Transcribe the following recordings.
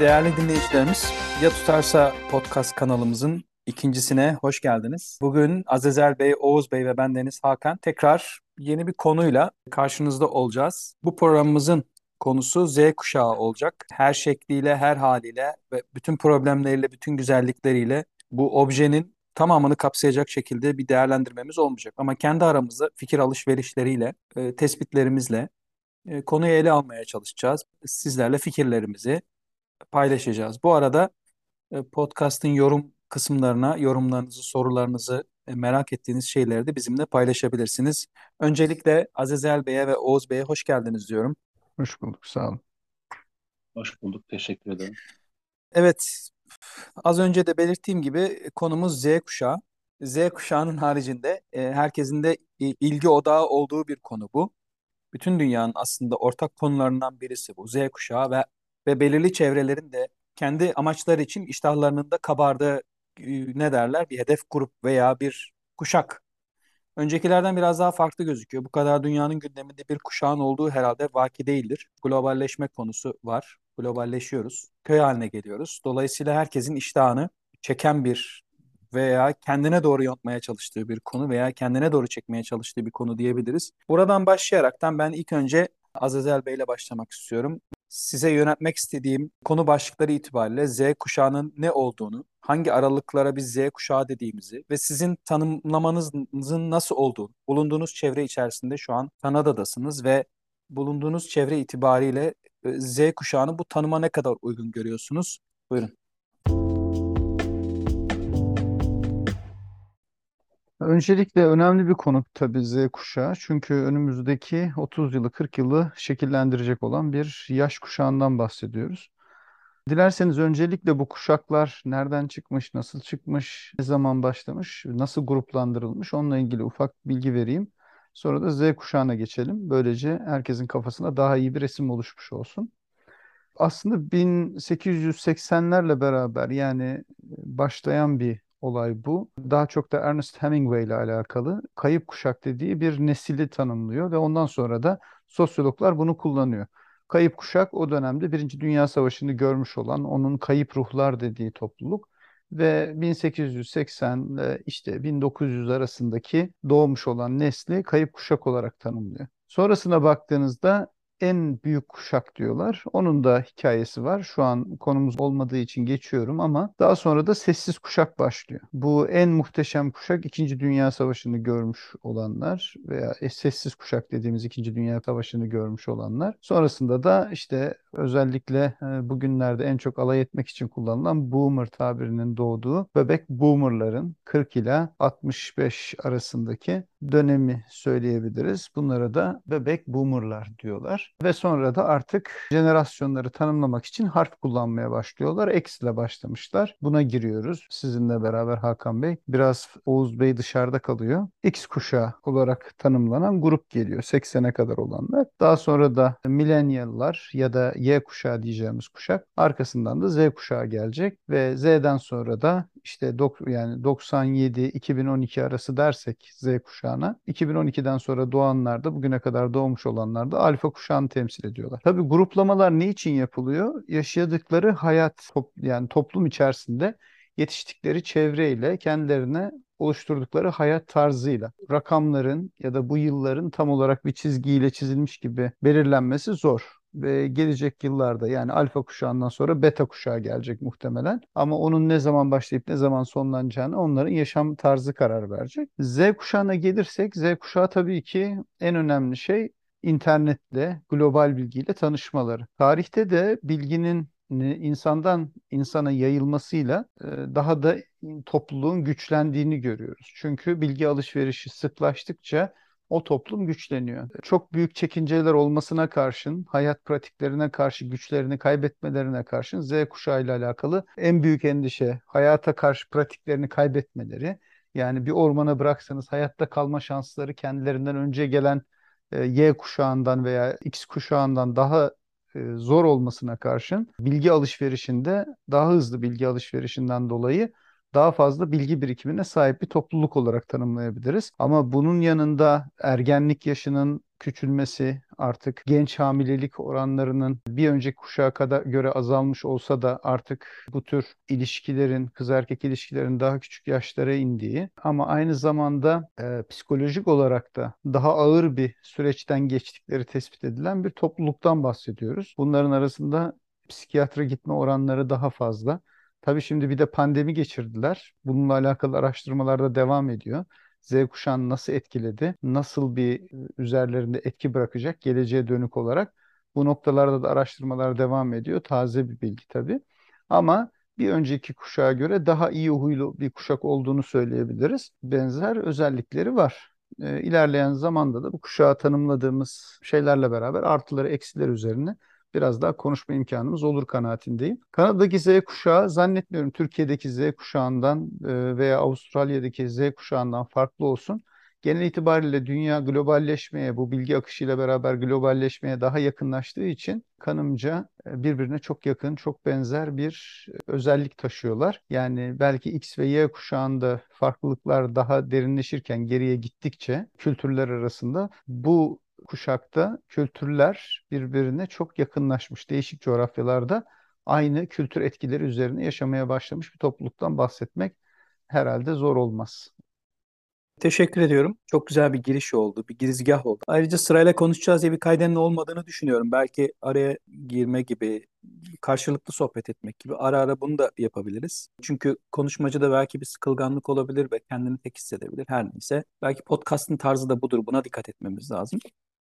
Değerli dinleyicilerimiz, Ya Tutarsa Podcast kanalımızın ikincisine hoş geldiniz. Bugün Azezel Bey, Oğuz Bey ve ben Deniz Hakan tekrar yeni bir konuyla karşınızda olacağız. Bu programımızın konusu Z kuşağı olacak. Her şekliyle, her haliyle ve bütün problemleriyle, bütün güzellikleriyle bu objenin tamamını kapsayacak şekilde bir değerlendirmemiz olmayacak. Ama kendi aramızda fikir alışverişleriyle, e, tespitlerimizle e, konuyu ele almaya çalışacağız. Sizlerle fikirlerimizi paylaşacağız. Bu arada e, podcast'ın yorum kısımlarına yorumlarınızı, sorularınızı, e, merak ettiğiniz şeyleri de bizimle paylaşabilirsiniz. Öncelikle Azizel Bey'e ve Oğuz Bey'e hoş geldiniz diyorum. Hoş bulduk, sağ olun. Hoş bulduk, teşekkür ederim. Evet, az önce de belirttiğim gibi konumuz Z kuşağı. Z kuşağının haricinde e, herkesin de ilgi odağı olduğu bir konu bu. Bütün dünyanın aslında ortak konularından birisi bu Z kuşağı ve ve belirli çevrelerin de kendi amaçları için iştahlarının da kabardığı e, ne derler bir hedef grup veya bir kuşak. Öncekilerden biraz daha farklı gözüküyor. Bu kadar dünyanın gündeminde bir kuşağın olduğu herhalde vaki değildir. Globalleşme konusu var. Globalleşiyoruz. Köy haline geliyoruz. Dolayısıyla herkesin iştahını çeken bir veya kendine doğru yontmaya çalıştığı bir konu veya kendine doğru çekmeye çalıştığı bir konu diyebiliriz. Buradan başlayaraktan ben ilk önce Azazel Bey ile başlamak istiyorum size yönetmek istediğim konu başlıkları itibariyle Z kuşağının ne olduğunu, hangi aralıklara biz Z kuşağı dediğimizi ve sizin tanımlamanızın nasıl olduğunu, bulunduğunuz çevre içerisinde şu an Kanada'dasınız ve bulunduğunuz çevre itibariyle e, Z kuşağını bu tanıma ne kadar uygun görüyorsunuz? Buyurun. Öncelikle önemli bir konu tabii Z kuşağı. Çünkü önümüzdeki 30 yılı, 40 yılı şekillendirecek olan bir yaş kuşağından bahsediyoruz. Dilerseniz öncelikle bu kuşaklar nereden çıkmış, nasıl çıkmış, ne zaman başlamış, nasıl gruplandırılmış onunla ilgili ufak bilgi vereyim. Sonra da Z kuşağına geçelim. Böylece herkesin kafasına daha iyi bir resim oluşmuş olsun. Aslında 1880'lerle beraber yani başlayan bir olay bu. Daha çok da Ernest Hemingway ile alakalı kayıp kuşak dediği bir nesili tanımlıyor ve ondan sonra da sosyologlar bunu kullanıyor. Kayıp kuşak o dönemde Birinci Dünya Savaşı'nı görmüş olan onun kayıp ruhlar dediği topluluk ve 1880 ile işte 1900 arasındaki doğmuş olan nesli kayıp kuşak olarak tanımlıyor. Sonrasına baktığınızda en büyük kuşak diyorlar. Onun da hikayesi var. Şu an konumuz olmadığı için geçiyorum ama daha sonra da sessiz kuşak başlıyor. Bu en muhteşem kuşak İkinci Dünya Savaşı'nı görmüş olanlar veya sessiz kuşak dediğimiz İkinci Dünya Savaşı'nı görmüş olanlar. Sonrasında da işte özellikle e, bugünlerde en çok alay etmek için kullanılan boomer tabirinin doğduğu bebek boomerların 40 ila 65 arasındaki dönemi söyleyebiliriz. Bunlara da bebek boomerlar diyorlar. Ve sonra da artık jenerasyonları tanımlamak için harf kullanmaya başlıyorlar. X ile başlamışlar. Buna giriyoruz. Sizinle beraber Hakan Bey. Biraz Oğuz Bey dışarıda kalıyor. X kuşağı olarak tanımlanan grup geliyor. 80'e kadar olanlar. Daha sonra da millennial'lar ya da Y kuşağı diyeceğimiz kuşak. Arkasından da Z kuşağı gelecek ve Z'den sonra da işte dok yani 97-2012 arası dersek Z kuşağına 2012'den sonra doğanlar da bugüne kadar doğmuş olanlar da alfa kuşağını temsil ediyorlar. Tabii gruplamalar ne için yapılıyor? Yaşadıkları hayat top, yani toplum içerisinde yetiştikleri çevreyle kendilerine oluşturdukları hayat tarzıyla rakamların ya da bu yılların tam olarak bir çizgiyle çizilmiş gibi belirlenmesi zor gelecek yıllarda yani alfa kuşağından sonra beta kuşağı gelecek muhtemelen. Ama onun ne zaman başlayıp ne zaman sonlanacağını onların yaşam tarzı karar verecek. Z kuşağına gelirsek Z kuşağı tabii ki en önemli şey internetle, global bilgiyle tanışmaları. Tarihte de bilginin insandan insana yayılmasıyla e, daha da topluluğun güçlendiğini görüyoruz. Çünkü bilgi alışverişi sıklaştıkça o toplum güçleniyor. Çok büyük çekinceler olmasına karşın, hayat pratiklerine karşı, güçlerini kaybetmelerine karşın Z kuşağı ile alakalı en büyük endişe hayata karşı pratiklerini kaybetmeleri. Yani bir ormana bıraksanız hayatta kalma şansları kendilerinden önce gelen e, Y kuşağından veya X kuşağından daha e, zor olmasına karşın bilgi alışverişinde daha hızlı bilgi alışverişinden dolayı daha fazla bilgi birikimine sahip bir topluluk olarak tanımlayabiliriz. Ama bunun yanında ergenlik yaşının küçülmesi, artık genç hamilelik oranlarının bir önceki kuşağa kadar göre azalmış olsa da artık bu tür ilişkilerin, kız erkek ilişkilerin daha küçük yaşlara indiği ama aynı zamanda e, psikolojik olarak da daha ağır bir süreçten geçtikleri tespit edilen bir topluluktan bahsediyoruz. Bunların arasında psikiyatra gitme oranları daha fazla. Tabii şimdi bir de pandemi geçirdiler. Bununla alakalı araştırmalar da devam ediyor. Z kuşağını nasıl etkiledi, nasıl bir üzerlerinde etki bırakacak geleceğe dönük olarak bu noktalarda da araştırmalar devam ediyor. Taze bir bilgi tabii. Ama bir önceki kuşağa göre daha iyi huylu bir kuşak olduğunu söyleyebiliriz. Benzer özellikleri var. E, ilerleyen zamanda da bu kuşağı tanımladığımız şeylerle beraber artıları eksiler üzerine biraz daha konuşma imkanımız olur kanaatindeyim. Kanada'daki Z kuşağı zannetmiyorum Türkiye'deki Z kuşağından e, veya Avustralya'daki Z kuşağından farklı olsun. Genel itibariyle dünya globalleşmeye, bu bilgi akışıyla beraber globalleşmeye daha yakınlaştığı için kanımca e, birbirine çok yakın, çok benzer bir özellik taşıyorlar. Yani belki X ve Y kuşağında farklılıklar daha derinleşirken geriye gittikçe kültürler arasında bu kuşakta kültürler birbirine çok yakınlaşmış. Değişik coğrafyalarda aynı kültür etkileri üzerine yaşamaya başlamış bir topluluktan bahsetmek herhalde zor olmaz. Teşekkür ediyorum. Çok güzel bir giriş oldu, bir girizgah oldu. Ayrıca sırayla konuşacağız diye bir kaydenin olmadığını düşünüyorum. Belki araya girme gibi, karşılıklı sohbet etmek gibi ara ara bunu da yapabiliriz. Çünkü konuşmacıda belki bir sıkılganlık olabilir ve kendini tek hissedebilir. Her neyse. Belki podcast'ın tarzı da budur. Buna dikkat etmemiz lazım.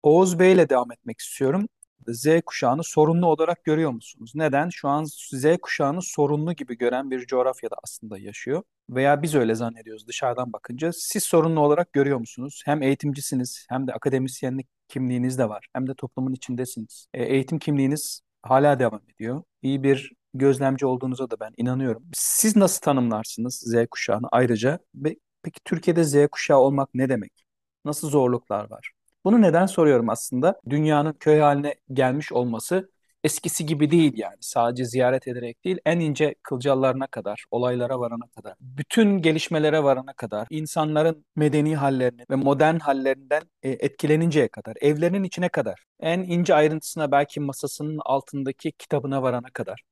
Oğuz Bey ile devam etmek istiyorum. Z kuşağını sorunlu olarak görüyor musunuz? Neden? Şu an Z kuşağını sorunlu gibi gören bir coğrafyada aslında yaşıyor. Veya biz öyle zannediyoruz dışarıdan bakınca. Siz sorunlu olarak görüyor musunuz? Hem eğitimcisiniz hem de akademisyenlik kimliğiniz de var. Hem de toplumun içindesiniz. E, eğitim kimliğiniz hala devam ediyor. İyi bir gözlemci olduğunuza da ben inanıyorum. Siz nasıl tanımlarsınız Z kuşağını ayrıca? Peki Türkiye'de Z kuşağı olmak ne demek? Nasıl zorluklar var? Bunu neden soruyorum aslında? Dünyanın köy haline gelmiş olması eskisi gibi değil yani. Sadece ziyaret ederek değil, en ince kılcallarına kadar, olaylara varana kadar, bütün gelişmelere varana kadar, insanların medeni hallerini ve modern hallerinden e, etkileninceye kadar, evlerinin içine kadar, en ince ayrıntısına belki masasının altındaki kitabına varana kadar.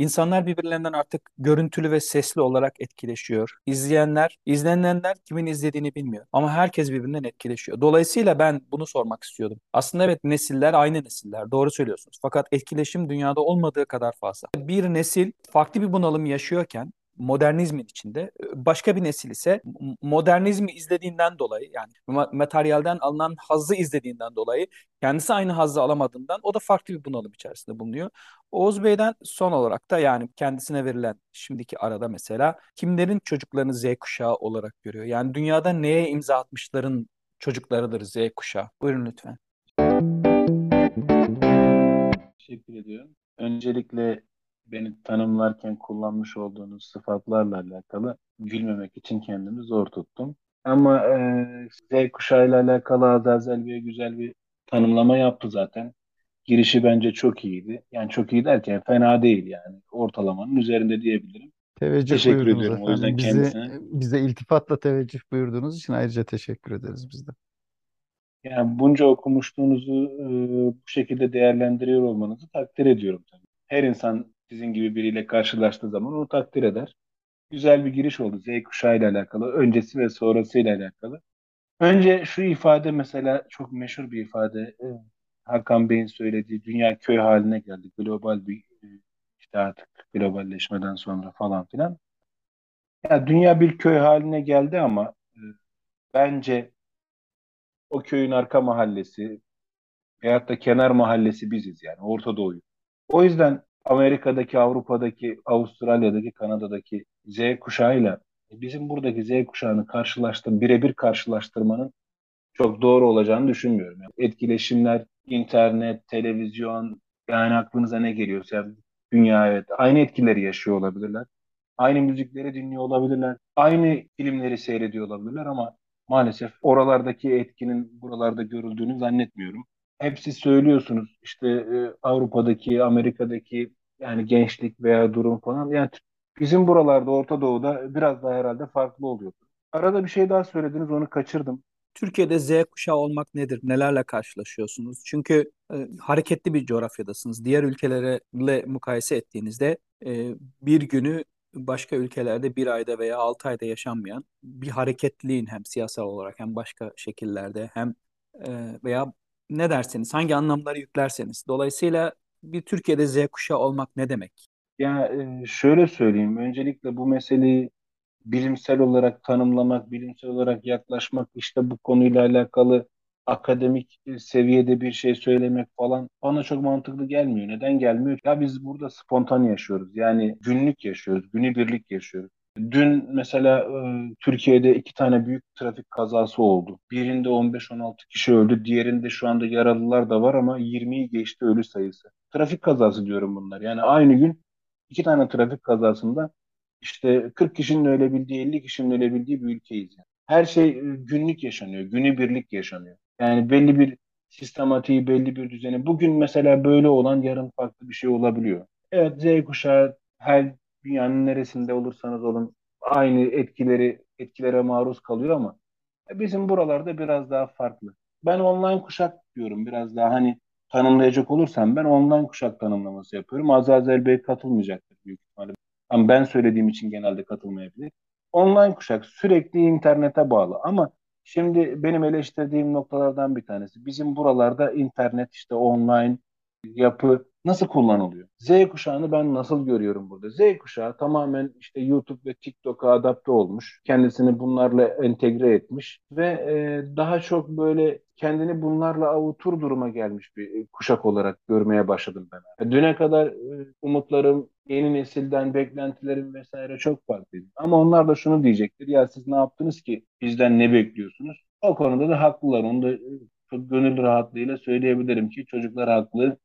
İnsanlar birbirlerinden artık görüntülü ve sesli olarak etkileşiyor. İzleyenler, izlenenler kimin izlediğini bilmiyor. Ama herkes birbirinden etkileşiyor. Dolayısıyla ben bunu sormak istiyordum. Aslında evet nesiller aynı nesiller. Doğru söylüyorsunuz. Fakat etkileşim dünyada olmadığı kadar fazla. Bir nesil farklı bir bunalım yaşıyorken modernizmin içinde. Başka bir nesil ise modernizmi izlediğinden dolayı yani materyalden alınan hazzı izlediğinden dolayı kendisi aynı hazzı alamadığından o da farklı bir bunalım içerisinde bulunuyor. Oğuz Bey'den son olarak da yani kendisine verilen şimdiki arada mesela kimlerin çocuklarını Z kuşağı olarak görüyor? Yani dünyada neye imza atmışların çocuklarıdır Z kuşağı? Buyurun lütfen. Teşekkür ediyorum. Öncelikle beni tanımlarken kullanmış olduğunuz sıfatlarla alakalı gülmemek için kendimi zor tuttum. Ama e, Z kuşağıyla alakalı Azazel Bey güzel bir tanımlama yaptı zaten. Girişi bence çok iyiydi. Yani çok iyi derken fena değil yani. Ortalamanın üzerinde diyebilirim. Teveccüh teşekkür ediyorum efendim. o yüzden bize, kendisine. Bize iltifatla teveccüh buyurduğunuz için ayrıca teşekkür ederiz biz de. Yani bunca okumuşluğunuzu e, bu şekilde değerlendiriyor olmanızı takdir ediyorum tabii. Her insan sizin gibi biriyle karşılaştığı zaman onu takdir eder. Güzel bir giriş oldu Z kuşağı ile alakalı, öncesi ve sonrası ile alakalı. Önce şu ifade mesela çok meşhur bir ifade. E, Hakan Bey'in söylediği dünya köy haline geldi. Global bir e, işte artık globalleşmeden sonra falan filan. Ya dünya bir köy haline geldi ama e, bence o köyün arka mahallesi veyahut da kenar mahallesi biziz yani Orta Doğu'yu. O yüzden Amerika'daki, Avrupa'daki, Avustralya'daki, Kanada'daki Z kuşağıyla bizim buradaki Z kuşağını karşılaştır, birebir karşılaştırmanın çok doğru olacağını düşünmüyorum. Yani etkileşimler, internet, televizyon, yani aklınıza ne geliyorsa yani dünya evet aynı etkileri yaşıyor olabilirler. Aynı müzikleri dinliyor olabilirler. Aynı filmleri seyrediyor olabilirler ama maalesef oralardaki etkinin buralarda görüldüğünü zannetmiyorum hepsi söylüyorsunuz işte e, Avrupa'daki, Amerika'daki yani gençlik veya durum falan yani Bizim buralarda Orta Doğu'da biraz daha herhalde farklı oluyor. Arada bir şey daha söylediniz onu kaçırdım. Türkiye'de Z kuşağı olmak nedir? Nelerle karşılaşıyorsunuz? Çünkü e, hareketli bir coğrafyadasınız. Diğer ülkelerle mukayese ettiğinizde e, bir günü başka ülkelerde bir ayda veya altı ayda yaşanmayan bir hareketliliğin hem siyasal olarak hem başka şekillerde hem e, veya ne derseniz hangi anlamları yüklerseniz. Dolayısıyla bir Türkiye'de Z kuşağı olmak ne demek? Ya e, şöyle söyleyeyim. Öncelikle bu meseleyi bilimsel olarak tanımlamak, bilimsel olarak yaklaşmak, işte bu konuyla alakalı akademik seviyede bir şey söylemek falan bana çok mantıklı gelmiyor. Neden gelmiyor? Ya biz burada spontane yaşıyoruz. Yani günlük yaşıyoruz, günübirlik yaşıyoruz. Dün mesela e, Türkiye'de iki tane büyük trafik kazası oldu. Birinde 15-16 kişi öldü, diğerinde şu anda yaralılar da var ama 20'yi geçti ölü sayısı. Trafik kazası diyorum bunlar. Yani aynı gün iki tane trafik kazasında işte 40 kişinin ölebildiği, 50 kişinin ölebildiği bir ülkeyiz. Yani. Her şey e, günlük yaşanıyor, günübirlik yaşanıyor. Yani belli bir sistematiği, belli bir düzeni. Bugün mesela böyle olan yarın farklı bir şey olabiliyor. Evet Z kuşağı her dünyanın neresinde olursanız olun aynı etkileri etkilere maruz kalıyor ama bizim buralarda biraz daha farklı. Ben online kuşak diyorum biraz daha hani tanımlayacak olursam ben online kuşak tanımlaması yapıyorum. Azazel Bey katılmayacaktır büyük ihtimalle. Ama ben söylediğim için genelde katılmayabilir. Online kuşak sürekli internete bağlı ama şimdi benim eleştirdiğim noktalardan bir tanesi bizim buralarda internet işte online yapı nasıl kullanılıyor? Z kuşağını ben nasıl görüyorum burada? Z kuşağı tamamen işte YouTube ve TikTok'a adapte olmuş. Kendisini bunlarla entegre etmiş ve e, daha çok böyle kendini bunlarla avutur duruma gelmiş bir kuşak olarak görmeye başladım ben. Düne kadar e, umutlarım, yeni nesilden beklentilerim vesaire çok farklıydı. Ama onlar da şunu diyecektir. Ya siz ne yaptınız ki? Bizden ne bekliyorsunuz? O konuda da haklılar. Onu da e, çok gönül rahatlığıyla söyleyebilirim ki çocuklar haklı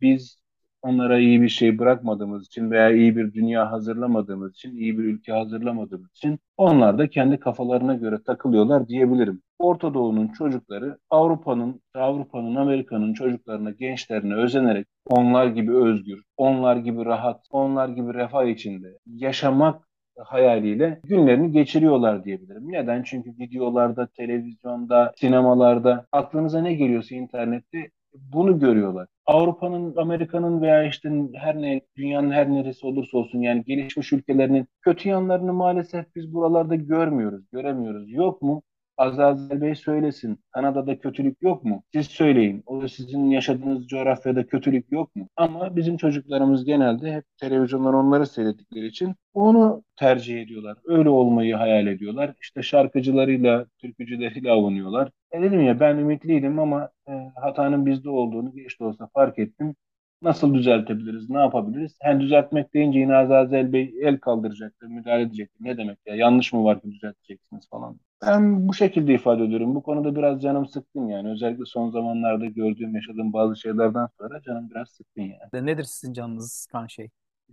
biz onlara iyi bir şey bırakmadığımız için veya iyi bir dünya hazırlamadığımız için, iyi bir ülke hazırlamadığımız için onlar da kendi kafalarına göre takılıyorlar diyebilirim. Orta Doğu'nun çocukları Avrupa'nın, Avrupa'nın, Amerika'nın çocuklarına, gençlerine özenerek onlar gibi özgür, onlar gibi rahat, onlar gibi refah içinde yaşamak hayaliyle günlerini geçiriyorlar diyebilirim. Neden? Çünkü videolarda, televizyonda, sinemalarda aklınıza ne geliyorsa internette bunu görüyorlar. Avrupa'nın, Amerika'nın veya işte her ne dünyanın her neresi olursa olsun yani gelişmiş ülkelerinin kötü yanlarını maalesef biz buralarda görmüyoruz, göremiyoruz. Yok mu? Azazel Bey söylesin. Kanada'da kötülük yok mu? Siz söyleyin. O sizin yaşadığınız coğrafyada kötülük yok mu? Ama bizim çocuklarımız genelde hep televizyondan onları seyrettikleri için onu tercih ediyorlar. Öyle olmayı hayal ediyorlar. İşte şarkıcılarıyla, türkücüleriyle avunuyorlar. E dedim ya ben ümitliydim ama e, hatanın bizde olduğunu geç de olsa fark ettim. Nasıl düzeltebiliriz, ne yapabiliriz? Hem düzeltmek deyince yine Azazel Bey el kaldıracaktır, müdahale edecektir. Ne demek ya, yanlış mı var ki düzelteceksiniz falan. Ben bu şekilde ifade ediyorum. Bu konuda biraz canım sıkkın yani. Özellikle son zamanlarda gördüğüm, yaşadığım bazı şeylerden sonra canım biraz sıkkın yani. Nedir sizin canınızı sıkan şey?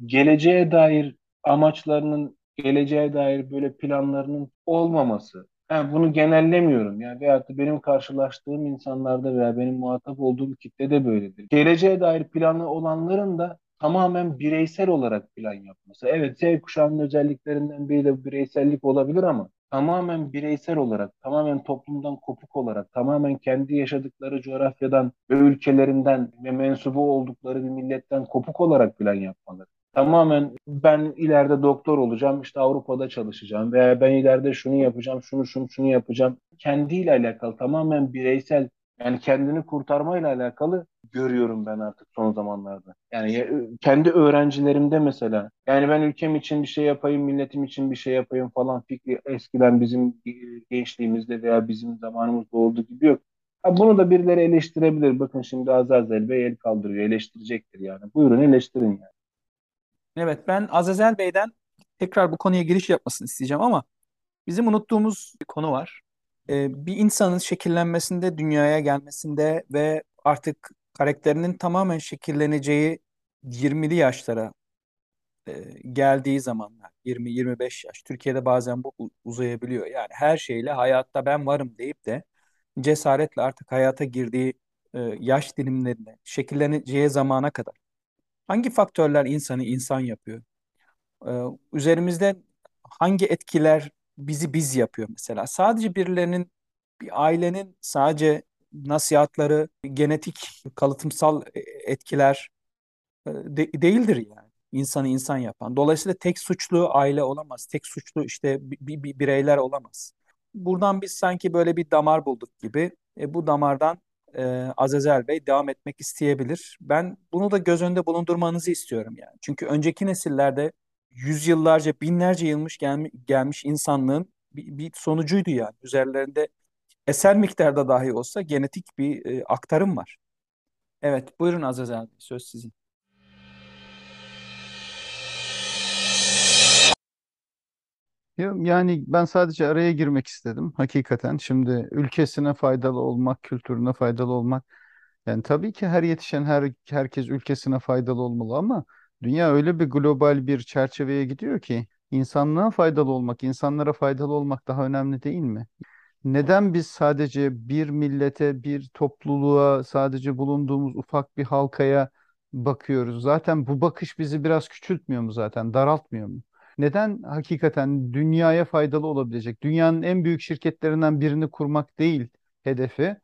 Geleceğe dair amaçlarının, geleceğe dair böyle planlarının olmaması. Yani bunu genellemiyorum yani veyahut da benim karşılaştığım insanlarda veya benim muhatap olduğum kitlede böyledir. Geleceğe dair planı olanların da tamamen bireysel olarak plan yapması. Evet Z kuşağının özelliklerinden biri de bireysellik olabilir ama tamamen bireysel olarak, tamamen toplumdan kopuk olarak, tamamen kendi yaşadıkları coğrafyadan ve ülkelerinden ve mensubu oldukları bir milletten kopuk olarak plan yapmaları. Tamamen ben ileride doktor olacağım, işte Avrupa'da çalışacağım veya ben ileride şunu yapacağım, şunu şunu şunu yapacağım. Kendiyle alakalı tamamen bireysel yani kendini kurtarmayla alakalı görüyorum ben artık son zamanlarda. Yani kendi öğrencilerimde mesela yani ben ülkem için bir şey yapayım, milletim için bir şey yapayım falan fikri eskiden bizim gençliğimizde veya bizim zamanımızda olduğu gibi yok. Ha, bunu da birileri eleştirebilir. Bakın şimdi Azazel Bey el kaldırıyor. Eleştirecektir yani. Buyurun eleştirin yani. Evet ben Azazel Bey'den tekrar bu konuya giriş yapmasını isteyeceğim ama bizim unuttuğumuz bir konu var. Ee, bir insanın şekillenmesinde, dünyaya gelmesinde ve artık karakterinin tamamen şekilleneceği 20'li yaşlara e, geldiği zamanlar 20-25 yaş. Türkiye'de bazen bu uzayabiliyor. Yani her şeyle hayatta ben varım deyip de cesaretle artık hayata girdiği e, yaş dilimlerinde şekilleneceği zamana kadar hangi faktörler insanı insan yapıyor? Ee, üzerimizde hangi etkiler bizi biz yapıyor mesela? Sadece birilerinin, bir ailenin sadece nasihatları, genetik, kalıtımsal e, etkiler e, de- değildir yani. İnsanı insan yapan. Dolayısıyla tek suçlu aile olamaz. Tek suçlu işte bi- bi- bi- bireyler olamaz. Buradan biz sanki böyle bir damar bulduk gibi. E, bu damardan e, Azazel Bey devam etmek isteyebilir. Ben bunu da göz önünde bulundurmanızı istiyorum yani. Çünkü önceki nesillerde yüzyıllarca, binlerce yılmış gelmi- gelmiş insanlığın bir, bir sonucuydu yani. Üzerlerinde eser miktarda dahi olsa genetik bir e, aktarım var. Evet, buyurun Azazel söz sizin. Ya- Yani ben sadece araya girmek istedim hakikaten. Şimdi ülkesine faydalı olmak, kültürüne faydalı olmak. Yani tabii ki her yetişen her herkes ülkesine faydalı olmalı ama dünya öyle bir global bir çerçeveye gidiyor ki insanlığa faydalı olmak, insanlara faydalı olmak daha önemli değil mi? Neden biz sadece bir millete, bir topluluğa, sadece bulunduğumuz ufak bir halkaya bakıyoruz? Zaten bu bakış bizi biraz küçültmüyor mu zaten, daraltmıyor mu? Neden hakikaten dünyaya faydalı olabilecek, dünyanın en büyük şirketlerinden birini kurmak değil hedefi,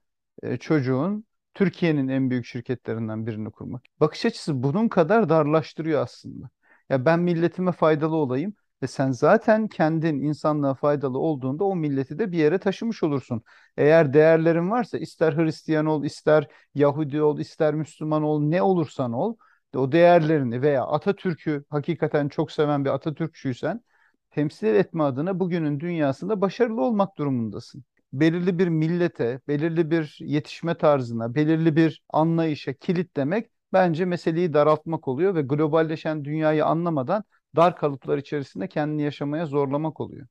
e, çocuğun Türkiye'nin en büyük şirketlerinden birini kurmak. Bakış açısı bunun kadar darlaştırıyor aslında. Ya ben milletime faydalı olayım. Ve sen zaten kendin insanlığa faydalı olduğunda o milleti de bir yere taşımış olursun. Eğer değerlerin varsa ister Hristiyan ol, ister Yahudi ol, ister Müslüman ol, ne olursan ol, o değerlerini veya Atatürk'ü hakikaten çok seven bir Atatürkçüysen temsil etme adına bugünün dünyasında başarılı olmak durumundasın. Belirli bir millete, belirli bir yetişme tarzına, belirli bir anlayışa kilitlemek bence meseleyi daraltmak oluyor ve globalleşen dünyayı anlamadan dar kalıplar içerisinde kendini yaşamaya zorlamak oluyor.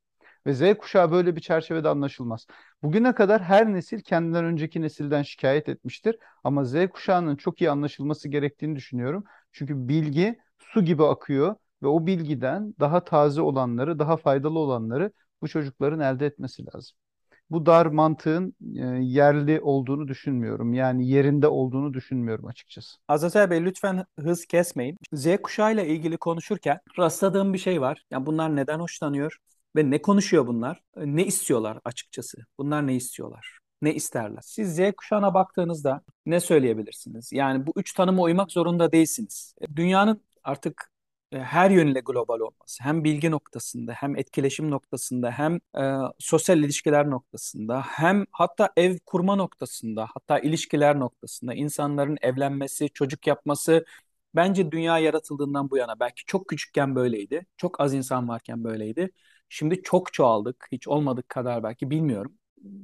Ve Z kuşağı böyle bir çerçevede anlaşılmaz. Bugüne kadar her nesil kendinden önceki nesilden şikayet etmiştir. Ama Z kuşağının çok iyi anlaşılması gerektiğini düşünüyorum. Çünkü bilgi su gibi akıyor ve o bilgiden daha taze olanları, daha faydalı olanları bu çocukların elde etmesi lazım. Bu dar mantığın e, yerli olduğunu düşünmüyorum. Yani yerinde olduğunu düşünmüyorum açıkçası. Azazel Bey lütfen hız kesmeyin. Z kuşağıyla ilgili konuşurken rastladığım bir şey var. Yani bunlar neden hoşlanıyor ve ne konuşuyor bunlar? Ne istiyorlar açıkçası? Bunlar ne istiyorlar? Ne isterler? Siz Z kuşağına baktığınızda ne söyleyebilirsiniz? Yani bu üç tanıma uymak zorunda değilsiniz. Dünyanın artık e, her yönüyle global olması, hem bilgi noktasında, hem etkileşim noktasında, hem e, sosyal ilişkiler noktasında, hem hatta ev kurma noktasında, hatta ilişkiler noktasında, insanların evlenmesi, çocuk yapması, bence dünya yaratıldığından bu yana belki çok küçükken böyleydi, çok az insan varken böyleydi. Şimdi çok çoğaldık, hiç olmadık kadar belki bilmiyorum.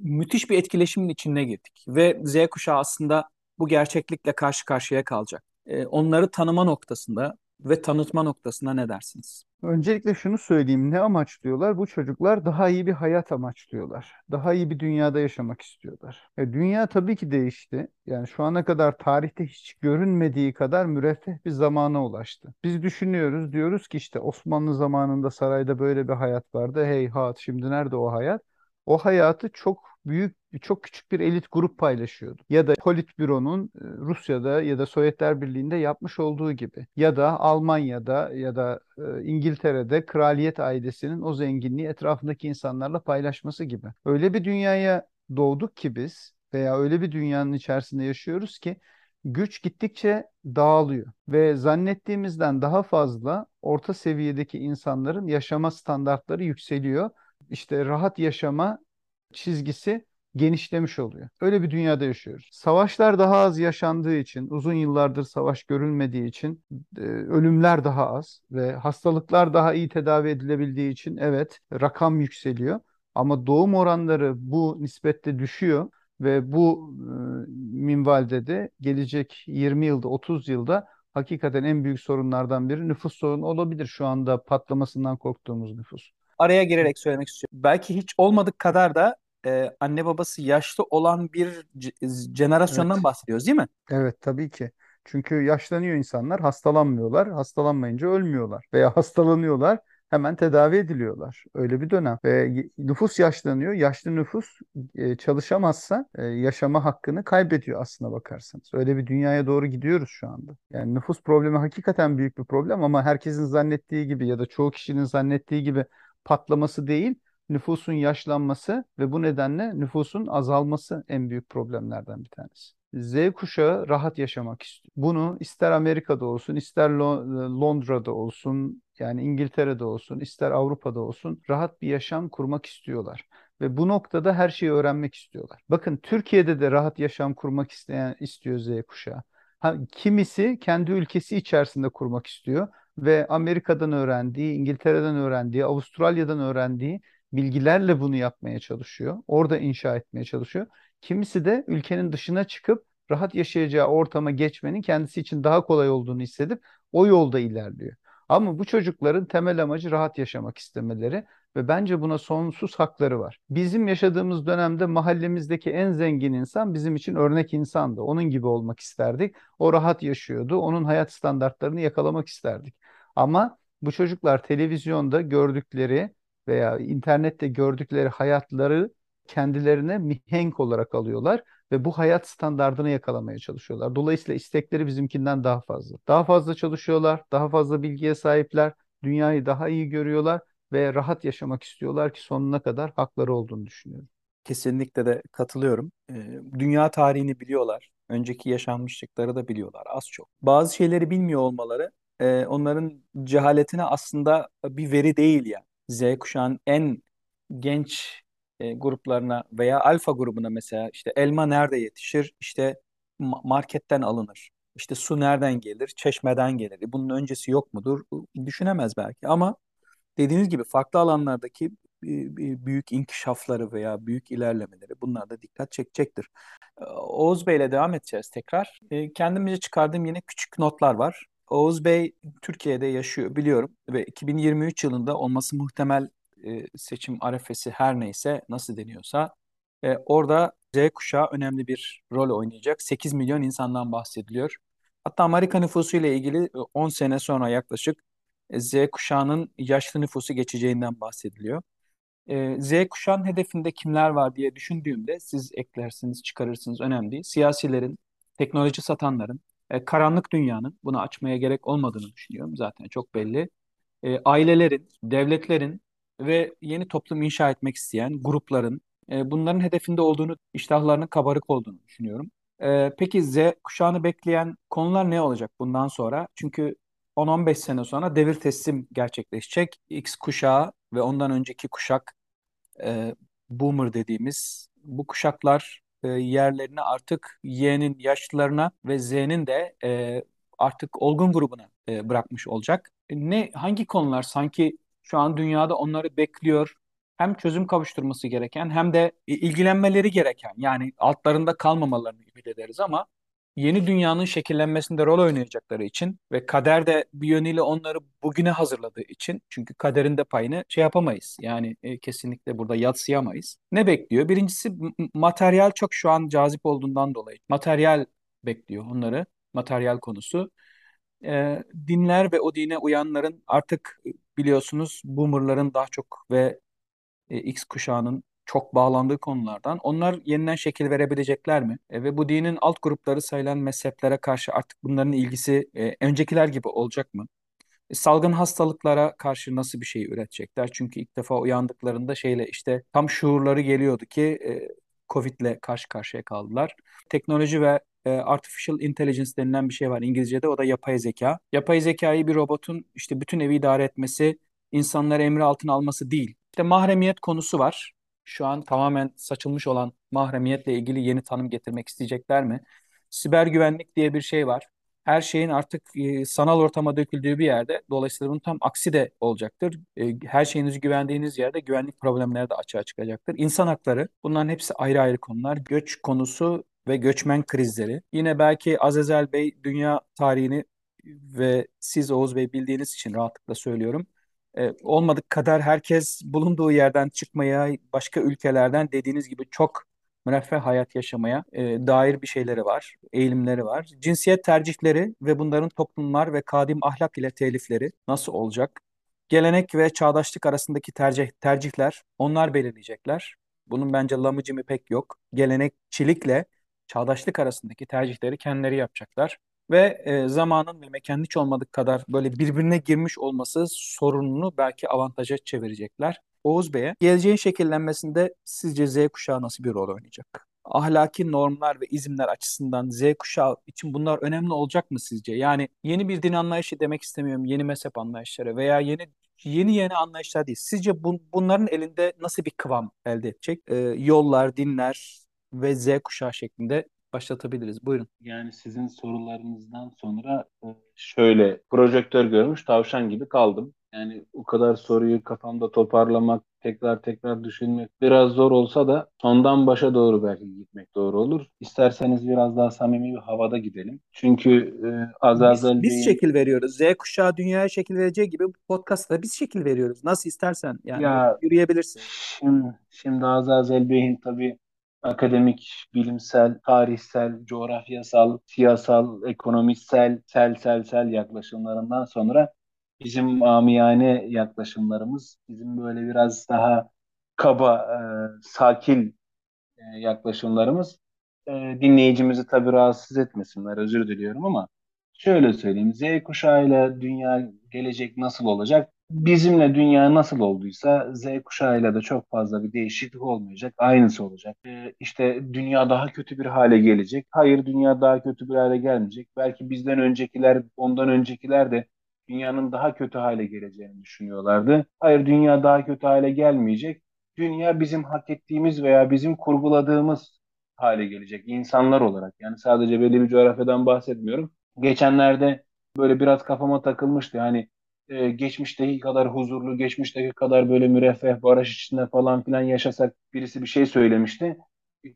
Müthiş bir etkileşimin içine girdik ve Z kuşağı aslında bu gerçeklikle karşı karşıya kalacak. E, onları tanıma noktasında ve tanıtma noktasında ne dersiniz? Öncelikle şunu söyleyeyim. Ne amaçlıyorlar? Bu çocuklar daha iyi bir hayat amaçlıyorlar. Daha iyi bir dünyada yaşamak istiyorlar. E, dünya tabii ki değişti. Yani şu ana kadar tarihte hiç görünmediği kadar müreffeh bir zamana ulaştı. Biz düşünüyoruz, diyoruz ki işte Osmanlı zamanında sarayda böyle bir hayat vardı. Heyhat, şimdi nerede o hayat? O hayatı çok büyük, çok küçük bir elit grup paylaşıyordu. Ya da Politbüro'nun e, Rusya'da ya da Sovyetler Birliği'nde yapmış olduğu gibi. Ya da Almanya'da ya da e, İngiltere'de kraliyet ailesinin o zenginliği etrafındaki insanlarla paylaşması gibi. Öyle bir dünyaya doğduk ki biz veya öyle bir dünyanın içerisinde yaşıyoruz ki güç gittikçe dağılıyor ve zannettiğimizden daha fazla orta seviyedeki insanların yaşama standartları yükseliyor. İşte rahat yaşama çizgisi genişlemiş oluyor. Öyle bir dünyada yaşıyoruz. Savaşlar daha az yaşandığı için, uzun yıllardır savaş görülmediği için e, ölümler daha az ve hastalıklar daha iyi tedavi edilebildiği için evet rakam yükseliyor. Ama doğum oranları bu nispette düşüyor ve bu e, minvalde de gelecek 20 yılda 30 yılda hakikaten en büyük sorunlardan biri nüfus sorunu olabilir şu anda patlamasından korktuğumuz nüfus. Araya girerek söylemek istiyorum. Belki hiç olmadık kadar da e, anne babası yaşlı olan bir jenerasyondan Evet. bahsediyoruz değil mi? Evet tabii ki. Çünkü yaşlanıyor insanlar, hastalanmıyorlar. Hastalanmayınca ölmüyorlar veya hastalanıyorlar. hemen tedavi ediliyorlar. Öyle bir dönem. Ve nüfus yaşlanıyor. Yaşlı nüfus e, çalışamazsa e, yaşama hakkını kaybediyor aslına bakarsanız. Öyle bir dünyaya doğru gidiyoruz şu anda. Yani nüfus problemi hakikaten büyük bir problem ama herkesin zannettiği gibi ya da çoğu kişinin zannettiği gibi patlaması değil, nüfusun yaşlanması ve bu nedenle nüfusun azalması en büyük problemlerden bir tanesi. Z kuşağı rahat yaşamak istiyor. Bunu ister Amerika'da olsun, ister Londra'da olsun, yani İngiltere'de olsun, ister Avrupa'da olsun rahat bir yaşam kurmak istiyorlar. Ve bu noktada her şeyi öğrenmek istiyorlar. Bakın Türkiye'de de rahat yaşam kurmak isteyen istiyor Z kuşağı. Ha, kimisi kendi ülkesi içerisinde kurmak istiyor ve Amerika'dan öğrendiği, İngiltere'den öğrendiği, Avustralya'dan öğrendiği bilgilerle bunu yapmaya çalışıyor. Orada inşa etmeye çalışıyor. Kimisi de ülkenin dışına çıkıp rahat yaşayacağı ortama geçmenin kendisi için daha kolay olduğunu hissedip o yolda ilerliyor. Ama bu çocukların temel amacı rahat yaşamak istemeleri ve bence buna sonsuz hakları var. Bizim yaşadığımız dönemde mahallemizdeki en zengin insan bizim için örnek insandı. Onun gibi olmak isterdik. O rahat yaşıyordu. Onun hayat standartlarını yakalamak isterdik. Ama bu çocuklar televizyonda gördükleri veya internette gördükleri hayatları kendilerine mihenk olarak alıyorlar ve bu hayat standartını yakalamaya çalışıyorlar. Dolayısıyla istekleri bizimkinden daha fazla. Daha fazla çalışıyorlar, daha fazla bilgiye sahipler, dünyayı daha iyi görüyorlar ve rahat yaşamak istiyorlar ki sonuna kadar hakları olduğunu düşünüyorum. Kesinlikle de katılıyorum. Dünya tarihini biliyorlar. Önceki yaşanmışlıkları da biliyorlar az çok. Bazı şeyleri bilmiyor olmaları onların cehaletine aslında bir veri değil yani. Z kuşağın en genç e, gruplarına veya alfa grubuna mesela işte elma nerede yetişir? İşte marketten alınır. İşte su nereden gelir? Çeşmeden gelir. E, bunun öncesi yok mudur? Düşünemez belki ama dediğiniz gibi farklı alanlardaki büyük inkişafları veya büyük ilerlemeleri bunlar da dikkat çekecektir. Oğuz Bey ile devam edeceğiz tekrar. E, kendimce çıkardığım yine küçük notlar var. Oğuz Bey Türkiye'de yaşıyor biliyorum ve 2023 yılında olması muhtemel e, seçim arefesi her neyse nasıl deniyorsa e, orada Z kuşağı önemli bir rol oynayacak. 8 milyon insandan bahsediliyor. Hatta Amerika nüfusu ile ilgili 10 sene sonra yaklaşık Z kuşağının yaşlı nüfusu geçeceğinden bahsediliyor. Z kuşağının hedefinde kimler var diye düşündüğümde siz eklersiniz, çıkarırsınız önemli değil. Siyasilerin, teknoloji satanların, karanlık dünyanın bunu açmaya gerek olmadığını düşünüyorum. Zaten çok belli. Ailelerin, devletlerin ve yeni toplum inşa etmek isteyen grupların e, bunların hedefinde olduğunu, iştahlarının kabarık olduğunu düşünüyorum. E, peki Z kuşağını bekleyen konular ne olacak bundan sonra? Çünkü 10-15 sene sonra devir teslim gerçekleşecek. X kuşağı ve ondan önceki kuşak e, boomer dediğimiz bu kuşaklar e, yerlerini artık Y'nin yaşlılarına ve Z'nin de e, artık olgun grubuna e, bırakmış olacak. E, ne hangi konular sanki şu an dünyada onları bekliyor. Hem çözüm kavuşturması gereken hem de ilgilenmeleri gereken yani altlarında kalmamalarını ümit ederiz ama yeni dünyanın şekillenmesinde rol oynayacakları için ve kader de bir yönüyle onları bugüne hazırladığı için çünkü kaderin de payını şey yapamayız. Yani e, kesinlikle burada yatsıyamayız. Ne bekliyor? Birincisi materyal çok şu an cazip olduğundan dolayı. Materyal bekliyor onları. Materyal konusu. E, dinler ve o dine uyanların artık biliyorsunuz boomerların daha çok ve e, X kuşağının çok bağlandığı konulardan. Onlar yeniden şekil verebilecekler mi? E, ve bu dinin alt grupları sayılan mezheplere karşı artık bunların ilgisi e, öncekiler gibi olacak mı? E, salgın hastalıklara karşı nasıl bir şey üretecekler? Çünkü ilk defa uyandıklarında şeyle işte tam şuurları geliyordu ki e, Covid'le karşı karşıya kaldılar. Teknoloji ve e, artificial intelligence denilen bir şey var İngilizce'de. O da yapay zeka. Yapay zekayı bir robotun işte bütün evi idare etmesi, insanları emri altına alması değil. İşte mahremiyet konusu var. Şu an tamamen saçılmış olan mahremiyetle ilgili yeni tanım getirmek isteyecekler mi? Siber güvenlik diye bir şey var. Her şeyin artık e, sanal ortama döküldüğü bir yerde. Dolayısıyla bunun tam aksi de olacaktır. E, her şeyinizi güvendiğiniz yerde güvenlik problemleri de açığa çıkacaktır. İnsan hakları bunların hepsi ayrı ayrı konular. Göç konusu ve göçmen krizleri. Yine belki Azezel Bey dünya tarihini ve siz Oğuz Bey bildiğiniz için rahatlıkla söylüyorum. Ee, olmadık kadar herkes bulunduğu yerden çıkmaya, başka ülkelerden dediğiniz gibi çok müreffeh hayat yaşamaya e, dair bir şeyleri var, eğilimleri var. Cinsiyet tercihleri ve bunların toplumlar ve kadim ahlak ile telifleri nasıl olacak? Gelenek ve çağdaşlık arasındaki tercih, tercihler onlar belirleyecekler. Bunun bence lamıcımı pek yok. Gelenekçilikle çağdaşlık arasındaki tercihleri kendileri yapacaklar. Ve e, zamanın ve mekanın hiç olmadık kadar böyle birbirine girmiş olması sorununu belki avantaja çevirecekler. Oğuz Bey'e geleceğin şekillenmesinde sizce Z kuşağı nasıl bir rol oynayacak? Ahlaki normlar ve izimler açısından Z kuşağı için bunlar önemli olacak mı sizce? Yani yeni bir din anlayışı demek istemiyorum, yeni mezhep anlayışları veya yeni yeni yeni anlayışlar değil. Sizce bu, bunların elinde nasıl bir kıvam elde edecek? Ee, yollar, dinler ve Z kuşağı şeklinde başlatabiliriz. Buyurun. Yani sizin sorularınızdan sonra e, şöyle projektör görmüş tavşan gibi kaldım. Yani o kadar soruyu kafamda toparlamak, tekrar tekrar düşünmek biraz zor olsa da sondan başa doğru belki gitmek doğru olur. İsterseniz biraz daha samimi bir havada gidelim. Çünkü e, Azazel Biz, biz Bey'in şekil veriyoruz. Z kuşağı dünyaya şekil vereceği gibi bu podcast'ta biz şekil veriyoruz. Nasıl istersen yani ya yürüyebilirsin. şimdi, şimdi Azazel Bey'in tabii akademik, bilimsel, tarihsel, coğrafyasal, siyasal, ekonomisel, sel sel sel yaklaşımlarından sonra bizim amiyane yaklaşımlarımız, bizim böyle biraz daha kaba, e, sakin e, yaklaşımlarımız e, dinleyicimizi tabii rahatsız etmesinler, özür diliyorum ama şöyle söyleyeyim, Z kuşağıyla dünya gelecek nasıl olacak? Bizimle dünya nasıl olduysa Z kuşağıyla da çok fazla bir değişiklik olmayacak, aynısı olacak. E, işte dünya daha kötü bir hale gelecek. Hayır, dünya daha kötü bir hale gelmeyecek. Belki bizden öncekiler, ondan öncekiler de dünyanın daha kötü hale geleceğini düşünüyorlardı. Hayır, dünya daha kötü hale gelmeyecek. Dünya bizim hak ettiğimiz veya bizim kurguladığımız hale gelecek insanlar olarak. Yani sadece belli bir coğrafyadan bahsetmiyorum. Geçenlerde böyle biraz kafama takılmıştı. Hani e, geçmişteki kadar huzurlu, geçmişteki kadar böyle müreffeh, barış içinde falan filan yaşasak birisi bir şey söylemişti.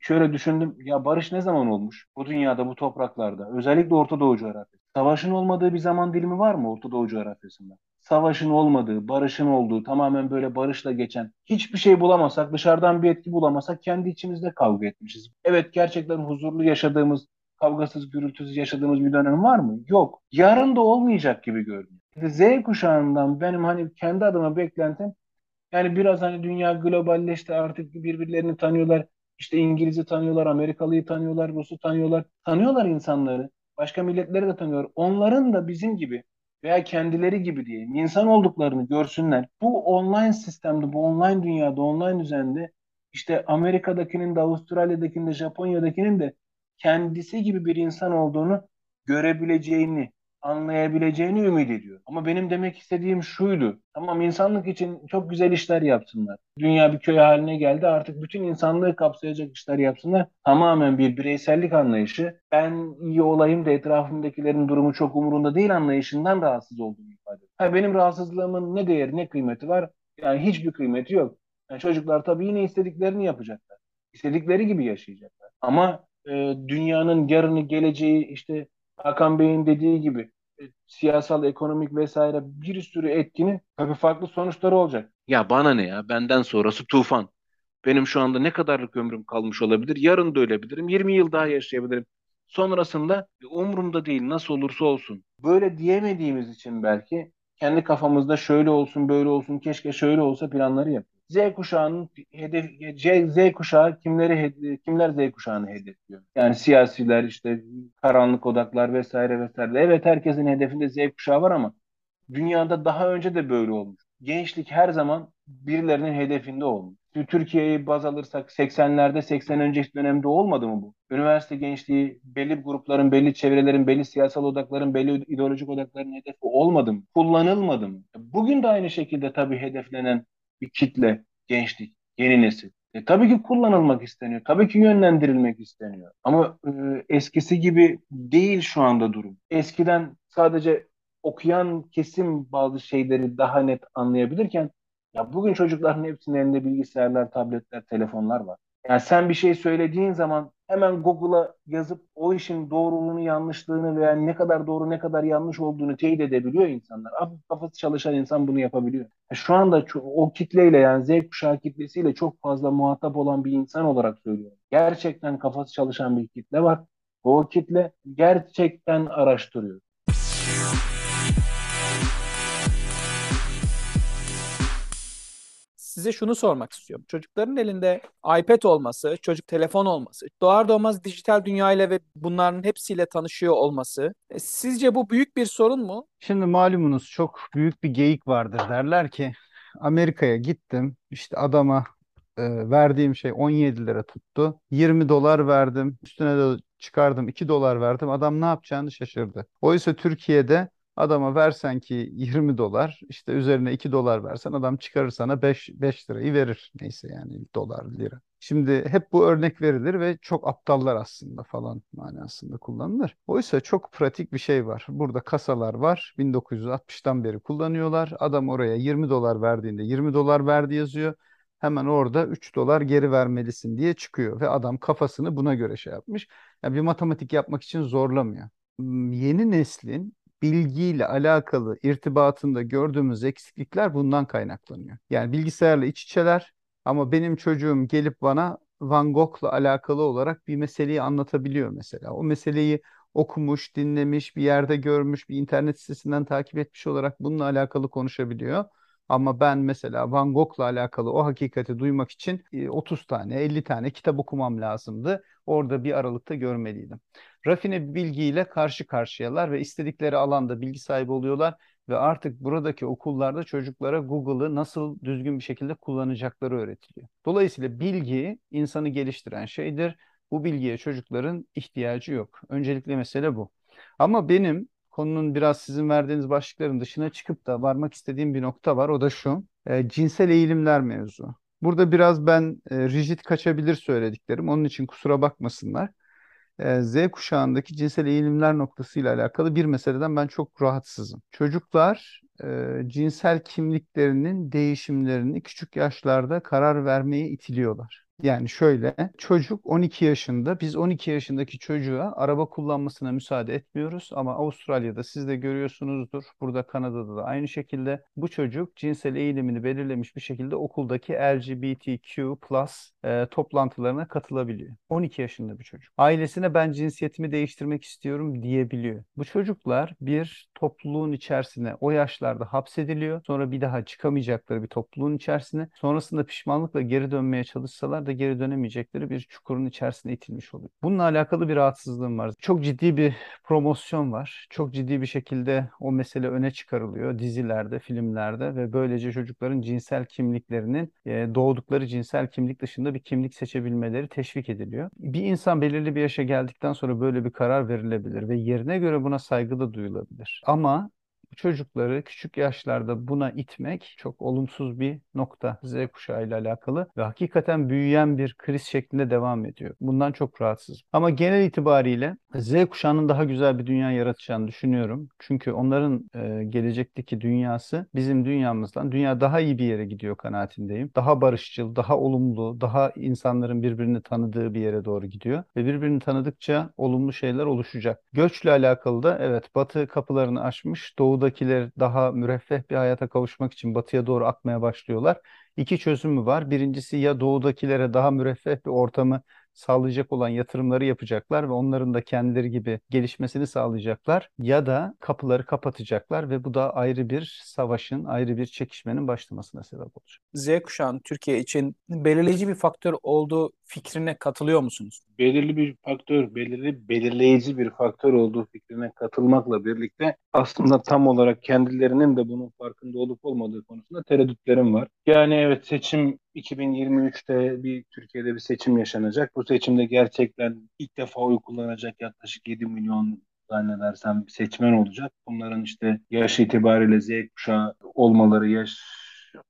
Şöyle düşündüm, ya barış ne zaman olmuş? Bu dünyada, bu topraklarda, özellikle Orta Doğu coğrafyası. Savaşın olmadığı bir zaman dilimi var mı Orta Doğu coğrafyasında? Savaşın olmadığı, barışın olduğu, tamamen böyle barışla geçen, hiçbir şey bulamasak, dışarıdan bir etki bulamasak kendi içimizde kavga etmişiz. Evet gerçekten huzurlu yaşadığımız, kavgasız, gürültüsüz yaşadığımız bir dönem var mı? Yok. Yarın da olmayacak gibi görünüyor. Z kuşağından benim hani kendi adıma beklentim yani biraz hani dünya globalleşti artık birbirlerini tanıyorlar. İşte İngiliz'i tanıyorlar, Amerikalıyı tanıyorlar, Rus'u tanıyorlar. Tanıyorlar insanları. Başka milletleri de tanıyorlar. Onların da bizim gibi veya kendileri gibi diyeyim insan olduklarını görsünler. Bu online sistemde, bu online dünyada, online düzende işte Amerika'dakinin de, Avustralya'dakinin de, Japonya'dakinin de kendisi gibi bir insan olduğunu görebileceğini, anlayabileceğini ümit ediyor. Ama benim demek istediğim şuydu. Tamam insanlık için çok güzel işler yapsınlar. Dünya bir köy haline geldi artık bütün insanlığı kapsayacak işler yapsınlar. Tamamen bir bireysellik anlayışı. Ben iyi olayım da etrafımdakilerin durumu çok umurunda değil anlayışından rahatsız olduğumu ifade ediyor. Benim rahatsızlığımın ne değeri ne kıymeti var? Yani hiçbir kıymeti yok. Yani çocuklar tabii yine istediklerini yapacaklar. İstedikleri gibi yaşayacaklar. Ama e, dünyanın yarını geleceği işte Hakan Bey'in dediği gibi e, siyasal, ekonomik vesaire bir sürü etkinin tabii farklı sonuçları olacak. Ya bana ne ya? Benden sonrası tufan. Benim şu anda ne kadarlık ömrüm kalmış olabilir? Yarın da ölebilirim. 20 yıl daha yaşayabilirim. Sonrasında umurumda değil nasıl olursa olsun. Böyle diyemediğimiz için belki kendi kafamızda şöyle olsun böyle olsun keşke şöyle olsa planları yapıyoruz. Z kuşağının hedef Z kuşağı kimleri kimler Z kuşağını hedefliyor? Yani siyasiler işte karanlık odaklar vesaire vesaire. Evet herkesin hedefinde Z kuşağı var ama dünyada daha önce de böyle olmuş. Gençlik her zaman birilerinin hedefinde olmuş. Türkiye'yi baz alırsak 80'lerde 80 önceki dönemde olmadı mı bu? Üniversite gençliği belli grupların, belli çevrelerin, belli siyasal odakların, belli ideolojik odakların hedefi olmadı mı? Kullanılmadı mı? Bugün de aynı şekilde tabii hedeflenen bir kitle, gençlik, yeni nesil. E, tabii ki kullanılmak isteniyor. Tabii ki yönlendirilmek isteniyor. Ama e, eskisi gibi değil şu anda durum. Eskiden sadece okuyan kesim bazı şeyleri daha net anlayabilirken ya bugün çocukların hepsinin elinde bilgisayarlar, tabletler, telefonlar var. Yani sen bir şey söylediğin zaman hemen Google'a yazıp o işin doğruluğunu, yanlışlığını veya ne kadar doğru ne kadar yanlış olduğunu teyit edebiliyor insanlar. Hafif kafası çalışan insan bunu yapabiliyor. E, şu anda o kitleyle yani Z kuşağı kitlesiyle çok fazla muhatap olan bir insan olarak söylüyorum. Gerçekten kafası çalışan bir kitle var. O kitle gerçekten araştırıyor. Size şunu sormak istiyorum. Çocukların elinde iPad olması, çocuk telefon olması, doğar doğmaz dijital dünyayla ve bunların hepsiyle tanışıyor olması. E, sizce bu büyük bir sorun mu? Şimdi malumunuz çok büyük bir geyik vardır derler ki Amerika'ya gittim işte adama e, verdiğim şey 17 lira tuttu. 20 dolar verdim. Üstüne de çıkardım 2 dolar verdim. Adam ne yapacağını şaşırdı. Oysa Türkiye'de adama versen ki 20 dolar işte üzerine 2 dolar versen adam çıkarır sana 5, 5 lirayı verir. Neyse yani dolar lira. Şimdi hep bu örnek verilir ve çok aptallar aslında falan manasında kullanılır. Oysa çok pratik bir şey var. Burada kasalar var. 1960'tan beri kullanıyorlar. Adam oraya 20 dolar verdiğinde 20 dolar verdi yazıyor hemen orada 3 dolar geri vermelisin diye çıkıyor ve adam kafasını buna göre şey yapmış. Yani bir matematik yapmak için zorlamıyor. Hmm, yeni neslin bilgiyle alakalı irtibatında gördüğümüz eksiklikler bundan kaynaklanıyor. Yani bilgisayarla iç içeler ama benim çocuğum gelip bana Van Gogh'la alakalı olarak bir meseleyi anlatabiliyor mesela. O meseleyi okumuş, dinlemiş, bir yerde görmüş, bir internet sitesinden takip etmiş olarak bununla alakalı konuşabiliyor. Ama ben mesela Van Gogh'la alakalı o hakikati duymak için 30 e, tane, 50 tane kitap okumam lazımdı. Orada bir aralıkta görmeliydim. Rafine bilgiyle karşı karşıyalar ve istedikleri alanda bilgi sahibi oluyorlar ve artık buradaki okullarda çocuklara Google'ı nasıl düzgün bir şekilde kullanacakları öğretiliyor. Dolayısıyla bilgi insanı geliştiren şeydir. Bu bilgiye çocukların ihtiyacı yok. Öncelikle mesele bu. Ama benim konunun biraz sizin verdiğiniz başlıkların dışına çıkıp da varmak istediğim bir nokta var. O da şu. E, cinsel eğilimler mevzu. Burada biraz ben e, rigid kaçabilir söylediklerim. Onun için kusura bakmasınlar. E, Z kuşağındaki cinsel eğilimler noktasıyla alakalı bir meseleden ben çok rahatsızım. Çocuklar e, cinsel kimliklerinin değişimlerini küçük yaşlarda karar vermeye itiliyorlar. Yani şöyle çocuk 12 yaşında biz 12 yaşındaki çocuğa araba kullanmasına müsaade etmiyoruz ama Avustralya'da siz de görüyorsunuzdur burada Kanada'da da aynı şekilde bu çocuk cinsel eğilimini belirlemiş bir şekilde okuldaki LGBTQ plus e, toplantılarına katılabiliyor. 12 yaşında bir çocuk. Ailesine ben cinsiyetimi değiştirmek istiyorum diyebiliyor. Bu çocuklar bir topluluğun içerisine o yaşlarda hapsediliyor. Sonra bir daha çıkamayacakları bir topluluğun içerisine. Sonrasında pişmanlıkla geri dönmeye çalışsalar da geri dönemeyecekleri bir çukurun içerisine itilmiş oluyor. Bununla alakalı bir rahatsızlığım var. Çok ciddi bir promosyon var. Çok ciddi bir şekilde o mesele öne çıkarılıyor dizilerde, filmlerde ve böylece çocukların cinsel kimliklerinin e, doğdukları cinsel kimlik dışında bir kimlik seçebilmeleri teşvik ediliyor. Bir insan belirli bir yaşa geldikten sonra böyle bir karar verilebilir ve yerine göre buna saygı da duyulabilir. Ama çocukları küçük yaşlarda buna itmek çok olumsuz bir nokta Z kuşağı ile alakalı ve hakikaten büyüyen bir kriz şeklinde devam ediyor. Bundan çok rahatsızım. Ama genel itibariyle Z kuşağının daha güzel bir dünya yaratacağını düşünüyorum. Çünkü onların e, gelecekteki dünyası bizim dünyamızdan dünya daha iyi bir yere gidiyor kanaatindeyim. Daha barışçıl, daha olumlu, daha insanların birbirini tanıdığı bir yere doğru gidiyor ve birbirini tanıdıkça olumlu şeyler oluşacak. Göçle alakalı da evet Batı kapılarını açmış, Doğu'da doğudakiler daha müreffeh bir hayata kavuşmak için batıya doğru akmaya başlıyorlar. İki çözümü var. Birincisi ya doğudakilere daha müreffeh bir ortamı sağlayacak olan yatırımları yapacaklar ve onların da kendileri gibi gelişmesini sağlayacaklar ya da kapıları kapatacaklar ve bu da ayrı bir savaşın, ayrı bir çekişmenin başlamasına sebep olacak. Z kuşağının Türkiye için belirleyici bir faktör olduğu fikrine katılıyor musunuz? Belirli bir faktör, belirli belirleyici bir faktör olduğu fikrine katılmakla birlikte aslında tam olarak kendilerinin de bunun farkında olup olmadığı konusunda tereddütlerim var. Yani evet seçim 2023'te bir Türkiye'de bir seçim yaşanacak. Bu seçimde gerçekten ilk defa oy kullanacak yaklaşık 7 milyon zannedersem seçmen olacak. Bunların işte yaş itibariyle Z kuşağı olmaları, yaş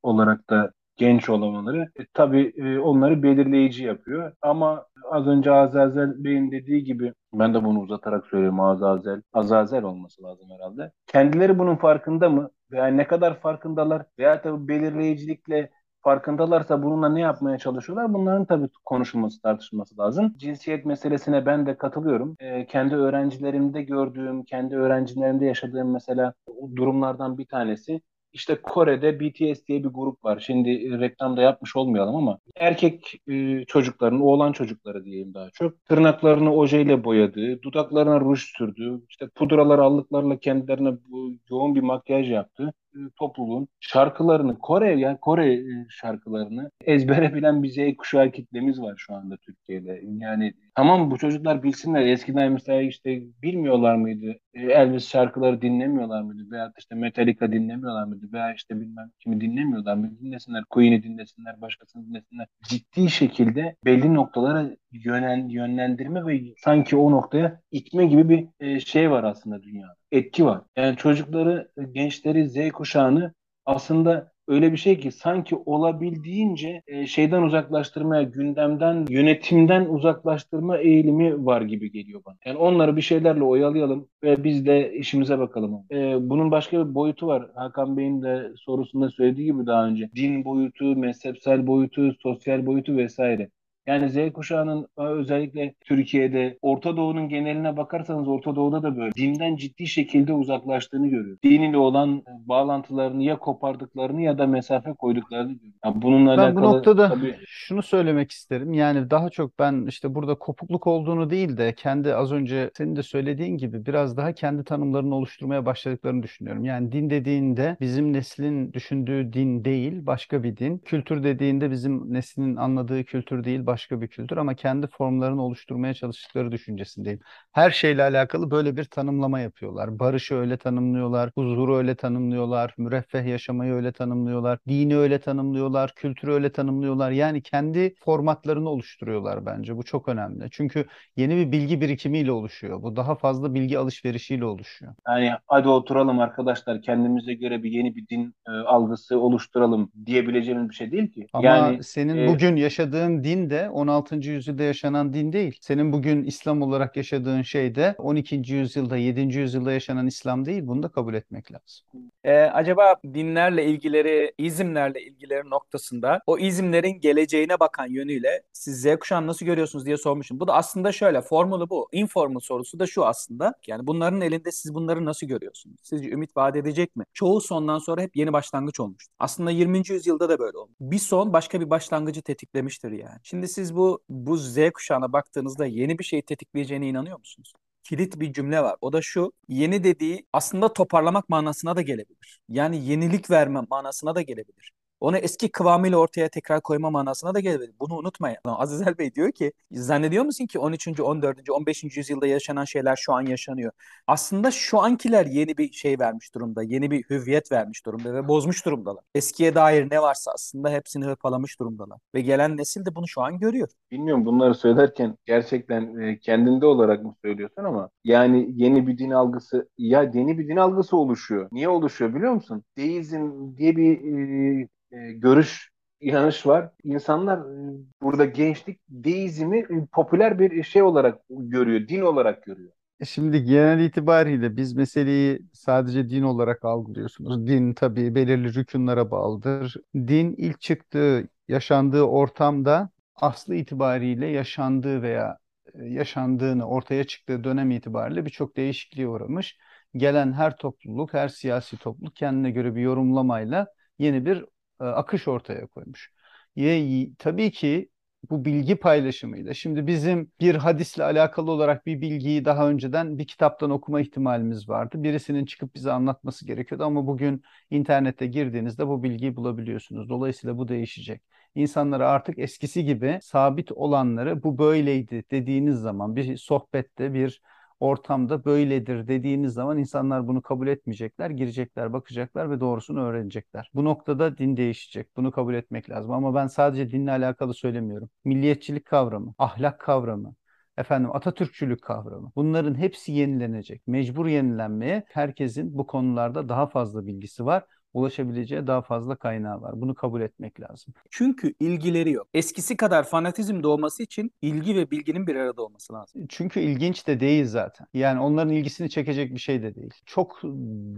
olarak da genç olamaları e, tabii e, onları belirleyici yapıyor. Ama az önce Azazel Bey'in dediği gibi ben de bunu uzatarak söylüyorum Azazel. Azazel olması lazım herhalde. Kendileri bunun farkında mı? Veya ne kadar farkındalar? Veya tabii belirleyicilikle farkındalarsa bununla ne yapmaya çalışıyorlar? Bunların tabii konuşulması, tartışılması lazım. Cinsiyet meselesine ben de katılıyorum. E, kendi öğrencilerimde gördüğüm, kendi öğrencilerimde yaşadığım mesela durumlardan bir tanesi işte Kore'de BTS diye bir grup var. Şimdi reklamda yapmış olmayalım ama erkek e, çocukların, oğlan çocukları diyeyim daha çok. Tırnaklarını ojeyle boyadığı, dudaklarına ruj sürdüğü, işte pudralar allıklarla kendilerine bu yoğun bir makyaj yaptı. Topluluğun şarkılarını Kore yani Kore e, şarkılarını ezbere bilen bir Z kuşağı kitlemiz var şu anda Türkiye'de. Yani tamam bu çocuklar bilsinler. Eskiden mesela işte bilmiyorlar mıydı? E, Elvis şarkıları dinlemiyorlar mıydı? Veya işte Metallica dinlemiyorlar mıydı? Veya işte bilmem kimi dinlemiyorlar mıydı? Dinlesinler. Queen'i dinlesinler. Başkasını dinlesinler. Ciddi şekilde belli noktalara yönen, yönlendirme ve sanki o noktaya itme gibi bir e, şey var aslında dünyada. Etki var. Yani çocukları, gençleri, Z kuşağını aslında öyle bir şey ki sanki olabildiğince e, şeyden uzaklaştırmaya, gündemden, yönetimden uzaklaştırma eğilimi var gibi geliyor bana. Yani onları bir şeylerle oyalayalım ve biz de işimize bakalım. E, bunun başka bir boyutu var. Hakan Bey'in de sorusunda söylediği gibi daha önce. Din boyutu, mezhepsel boyutu, sosyal boyutu vesaire. Yani Z kuşağının e, özellikle Türkiye'de Orta Doğu'nun geneline bakarsanız Orta Doğu'da da böyle dinden ciddi şekilde uzaklaştığını görüyoruz. Din ile olan e, bağlantılarını ya kopardıklarını ya da mesafe koyduklarını görüyoruz. Yani bununla Ben bu alakalı noktada tabii şunu söylemek isterim. Yani daha çok ben işte burada kopukluk olduğunu değil de kendi az önce senin de söylediğin gibi biraz daha kendi tanımlarını oluşturmaya başladıklarını düşünüyorum. Yani din dediğinde bizim neslin düşündüğü din değil, başka bir din. Kültür dediğinde bizim neslin anladığı kültür değil, başka bir kültür ama kendi formlarını oluşturmaya çalıştıkları düşüncesindeyim. Her şeyle alakalı böyle bir tanımlama yapıyorlar. Barışı öyle tanımlıyorlar, huzuru öyle tanımlıyorlar, müreffeh yaşamayı öyle tanımlıyorlar, dini öyle tanımlıyorlar, kültürü öyle tanımlıyorlar. Yani kendi formatlarını oluşturuyorlar bence. Bu çok önemli. Çünkü yeni bir bilgi birikimiyle oluşuyor. Bu daha fazla bilgi alışverişiyle oluşuyor. yani hadi oturalım arkadaşlar kendimize göre bir yeni bir din e, algısı oluşturalım diyebileceğimiz bir şey değil ki. Ama yani senin e, bugün yaşadığın din de 16. yüzyılda yaşanan din değil. Senin bugün İslam olarak yaşadığın şey de 12. yüzyılda, 7. yüzyılda yaşanan İslam değil. Bunu da kabul etmek lazım. Ee, acaba dinlerle ilgileri, izimlerle ilgileri noktasında o izimlerin geleceğine bakan yönüyle siz Z kuşağını nasıl görüyorsunuz diye sormuşum. Bu da aslında şöyle, formülü bu. Informal sorusu da şu aslında. Yani bunların elinde siz bunları nasıl görüyorsunuz? Sizce ümit vaat edecek mi? Çoğu sondan sonra hep yeni başlangıç olmuştu. Aslında 20. yüzyılda da böyle oldu. Bir son başka bir başlangıcı tetiklemiştir yani. Şimdi siz bu bu Z kuşağına baktığınızda yeni bir şey tetikleyeceğine inanıyor musunuz? kilit bir cümle var. O da şu. Yeni dediği aslında toparlamak manasına da gelebilir. Yani yenilik verme manasına da gelebilir. Onu eski kıvamıyla ortaya tekrar koyma manasına da gelebilir. Bunu unutmayın. Azizel Bey diyor ki zannediyor musun ki 13. 14. 15. yüzyılda yaşanan şeyler şu an yaşanıyor. Aslında şu ankiler yeni bir şey vermiş durumda. Yeni bir hüviyet vermiş durumda ve bozmuş durumdalar. Eskiye dair ne varsa aslında hepsini hırpalamış durumdalar. Ve gelen nesil de bunu şu an görüyor. Bilmiyorum bunları söylerken gerçekten e, kendinde olarak mı söylüyorsun ama yani yeni bir din algısı ya yeni bir din algısı oluşuyor. Niye oluşuyor biliyor musun? Deizm diye bir e, e, görüş inanış var. İnsanlar e, burada gençlik deizmi e, popüler bir şey olarak görüyor, din olarak görüyor. E Şimdi genel itibariyle biz meseleyi sadece din olarak algılıyorsunuz. Din tabii belirli rükunlara bağlıdır. Din ilk çıktığı, yaşandığı ortamda aslı itibariyle yaşandığı veya yaşandığını ortaya çıktığı dönem itibariyle birçok değişikliğe uğramış. Gelen her topluluk, her siyasi topluluk kendine göre bir yorumlamayla yeni bir e, akış ortaya koymuş. Ye, tabii ki bu bilgi paylaşımıyla. Şimdi bizim bir hadisle alakalı olarak bir bilgiyi daha önceden bir kitaptan okuma ihtimalimiz vardı. Birisinin çıkıp bize anlatması gerekiyordu ama bugün internette girdiğinizde bu bilgiyi bulabiliyorsunuz. Dolayısıyla bu değişecek. İnsanlara artık eskisi gibi sabit olanları bu böyleydi dediğiniz zaman bir sohbette bir ortamda böyledir dediğiniz zaman insanlar bunu kabul etmeyecekler, girecekler, bakacaklar ve doğrusunu öğrenecekler. Bu noktada din değişecek. Bunu kabul etmek lazım. Ama ben sadece dinle alakalı söylemiyorum. Milliyetçilik kavramı, ahlak kavramı, efendim Atatürkçülük kavramı. Bunların hepsi yenilenecek. Mecbur yenilenmeye herkesin bu konularda daha fazla bilgisi var ulaşabileceği daha fazla kaynağı var. Bunu kabul etmek lazım. Çünkü ilgileri yok. Eskisi kadar fanatizm doğması için ilgi ve bilginin bir arada olması lazım. Çünkü ilginç de değil zaten. Yani onların ilgisini çekecek bir şey de değil. Çok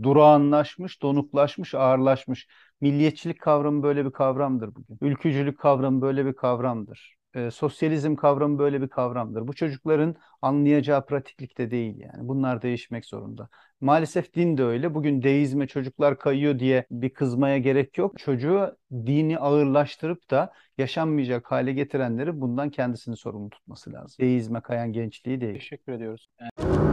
durağanlaşmış, donuklaşmış, ağırlaşmış. Milliyetçilik kavramı böyle bir kavramdır bugün. Ülkücülük kavramı böyle bir kavramdır e, sosyalizm kavramı böyle bir kavramdır. Bu çocukların anlayacağı pratiklikte değil yani. Bunlar değişmek zorunda. Maalesef din de öyle. Bugün deizme çocuklar kayıyor diye bir kızmaya gerek yok. Çocuğu dini ağırlaştırıp da yaşanmayacak hale getirenleri bundan kendisini sorumlu tutması lazım. Deizme kayan gençliği değil. Teşekkür ediyoruz. Ön-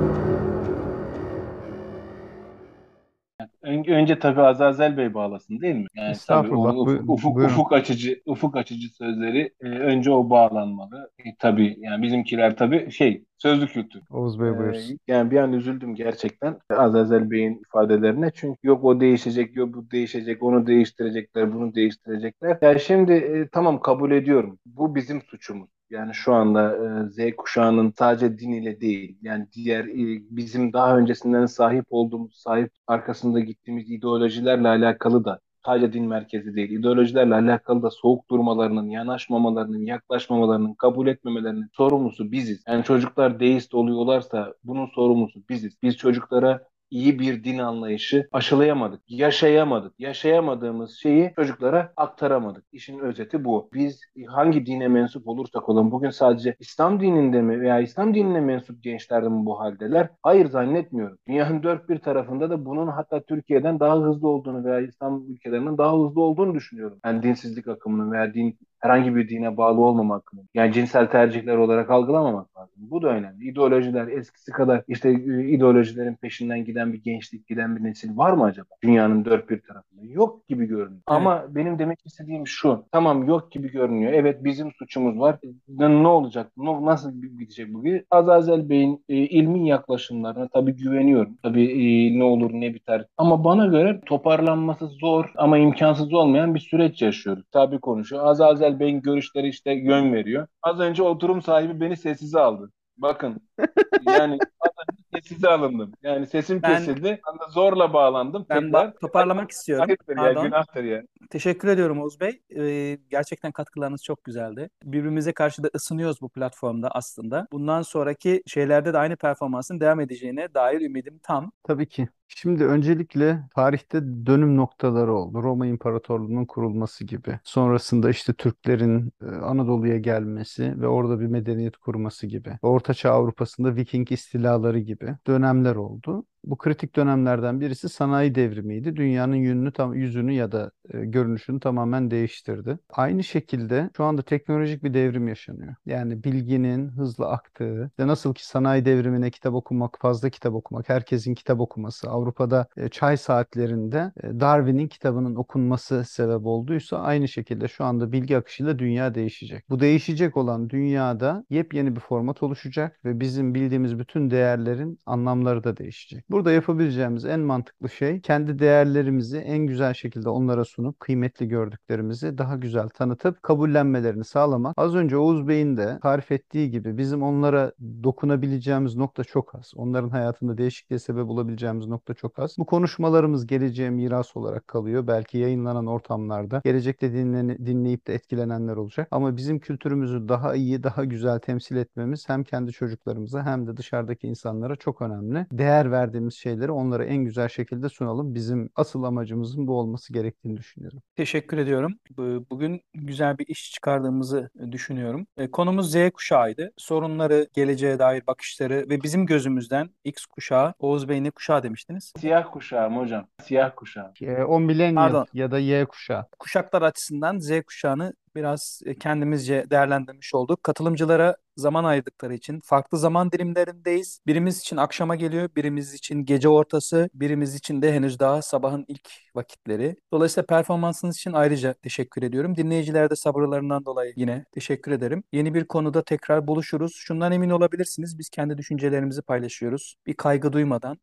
Önce tabii Azazel Bey bağlasın değil mi? Yani tabii ufuk, ufuk, buyurun. ufuk açıcı ufuk açıcı sözleri e, önce o bağlanmalı. E, tabii yani bizimkiler tabii şey sözlü kültür. Oğuz Bey Ee, buyursun. yani bir an üzüldüm gerçekten Azazel Bey'in ifadelerine. Çünkü yok o değişecek, yok bu değişecek, onu değiştirecekler, bunu değiştirecekler. Yani şimdi e, tamam kabul ediyorum. Bu bizim suçumuz. Yani şu anda e, Z kuşağının sadece din ile değil, yani diğer e, bizim daha öncesinden sahip olduğumuz, sahip arkasında gittiğimiz ideolojilerle alakalı da sadece din merkezi değil, ideolojilerle alakalı da soğuk durmalarının, yanaşmamalarının, yaklaşmamalarının, kabul etmemelerinin sorumlusu biziz. Yani çocuklar deist oluyorlarsa bunun sorumlusu biziz. Biz çocuklara iyi bir din anlayışı aşılayamadık, yaşayamadık. Yaşayamadığımız şeyi çocuklara aktaramadık. İşin özeti bu. Biz hangi dine mensup olursak olalım, bugün sadece İslam dininde mi veya İslam dinine mensup gençler de mi bu haldeler? Hayır zannetmiyorum. Dünyanın dört bir tarafında da bunun hatta Türkiye'den daha hızlı olduğunu veya İslam ülkelerinin daha hızlı olduğunu düşünüyorum. Yani dinsizlik akımının veya din herhangi bir dine bağlı olmamak mı? Yani cinsel tercihler olarak algılamamak lazım. Bu da önemli. İdeolojiler eskisi kadar işte e, ideolojilerin peşinden giden bir gençlik, giden bir nesil var mı acaba? Dünyanın dört bir tarafında. Yok gibi görünüyor. Ama benim demek istediğim şu. Tamam yok gibi görünüyor. Evet bizim suçumuz var. Ne, ne olacak? Nasıl gidecek bu? Azazel Bey'in e, ilmi yaklaşımlarına tabii güveniyorum. Tabii e, ne olur ne biter. Ama bana göre toparlanması zor ama imkansız olmayan bir süreç yaşıyoruz. Tabii konuşuyor. Azazel Bey'in görüşleri işte yön veriyor. Az önce oturum sahibi beni sessize aldı. Bakın yani az önce sessize alındım. Yani sesim Ben- kesildi. Ben de zorla bağlandım. Ben Tekrar. ba- toparlamak istiyorum. Ayıptır ya, günahtır ya. Teşekkür ediyorum Oğuz Bey. Ee, gerçekten katkılarınız çok güzeldi. Birbirimize karşı da ısınıyoruz bu platformda aslında. Bundan sonraki şeylerde de aynı performansın devam edeceğine dair ümidim tam. Tabii ki. Şimdi öncelikle tarihte dönüm noktaları oldu. Roma İmparatorluğu'nun kurulması gibi. Sonrasında işte Türklerin e, Anadolu'ya gelmesi ve orada bir medeniyet kurması gibi. Ortaçağ Avrupa'sında Viking istilaları gibi dönemler oldu. Bu kritik dönemlerden birisi sanayi devrimiydi. Dünyanın yönünü tam yüzünü ya da e, görünüşünü tamamen değiştirdi. Aynı şekilde şu anda teknolojik bir devrim yaşanıyor. Yani bilginin hızla aktığı ve nasıl ki sanayi devrimine kitap okumak, fazla kitap okumak, herkesin kitap okuması, Avrupa'da e, çay saatlerinde e, Darwin'in kitabının okunması sebep olduysa aynı şekilde şu anda bilgi akışıyla dünya değişecek. Bu değişecek olan dünyada yepyeni bir format oluşacak ve bizim bildiğimiz bütün değerlerin anlamları da değişecek. Burada yapabileceğimiz en mantıklı şey kendi değerlerimizi en güzel şekilde onlara sunup kıymetli gördüklerimizi daha güzel tanıtıp kabullenmelerini sağlamak. Az önce Oğuz Bey'in de tarif ettiği gibi bizim onlara dokunabileceğimiz nokta çok az. Onların hayatında değişikliğe sebep olabileceğimiz nokta çok az. Bu konuşmalarımız geleceğe miras olarak kalıyor. Belki yayınlanan ortamlarda gelecekte dinlene- dinleyip de etkilenenler olacak. Ama bizim kültürümüzü daha iyi, daha güzel temsil etmemiz hem kendi çocuklarımıza hem de dışarıdaki insanlara çok önemli. Değer verdiğimiz şeyleri onlara en güzel şekilde sunalım. Bizim asıl amacımızın bu olması gerektiğini düşünüyorum. Teşekkür ediyorum. Bu- Bugün güzel bir iş çıkardığımızı düşünüyorum. E, Konumuz Z kuşağıydı. Sorunları, geleceğe dair bakışları ve bizim gözümüzden X kuşağı, Oğuz Bey ne kuşağı demiştiniz? Siyah kuşağım hocam. Siyah kuşağım. E, O millennial Pardon. ya da Y kuşağı. Kuşaklar açısından Z kuşağını biraz e, kendimizce değerlendirmiş olduk. Katılımcılara zaman ayırdıkları için farklı zaman dilimlerindeyiz. Birimiz için akşama geliyor, birimiz için gece ortası, birimiz için de henüz daha sabahın ilk vakitleri. Dolayısıyla performansınız için ayrıca teşekkür ediyorum. Dinleyicilere de sabırlarından dolayı yine teşekkür ederim. Yeni bir konuda tekrar buluşuruz. Şundan emin olabilirsiniz. Biz kendi düşüncelerimizi paylaşıyoruz. Bir kaygı duymadan,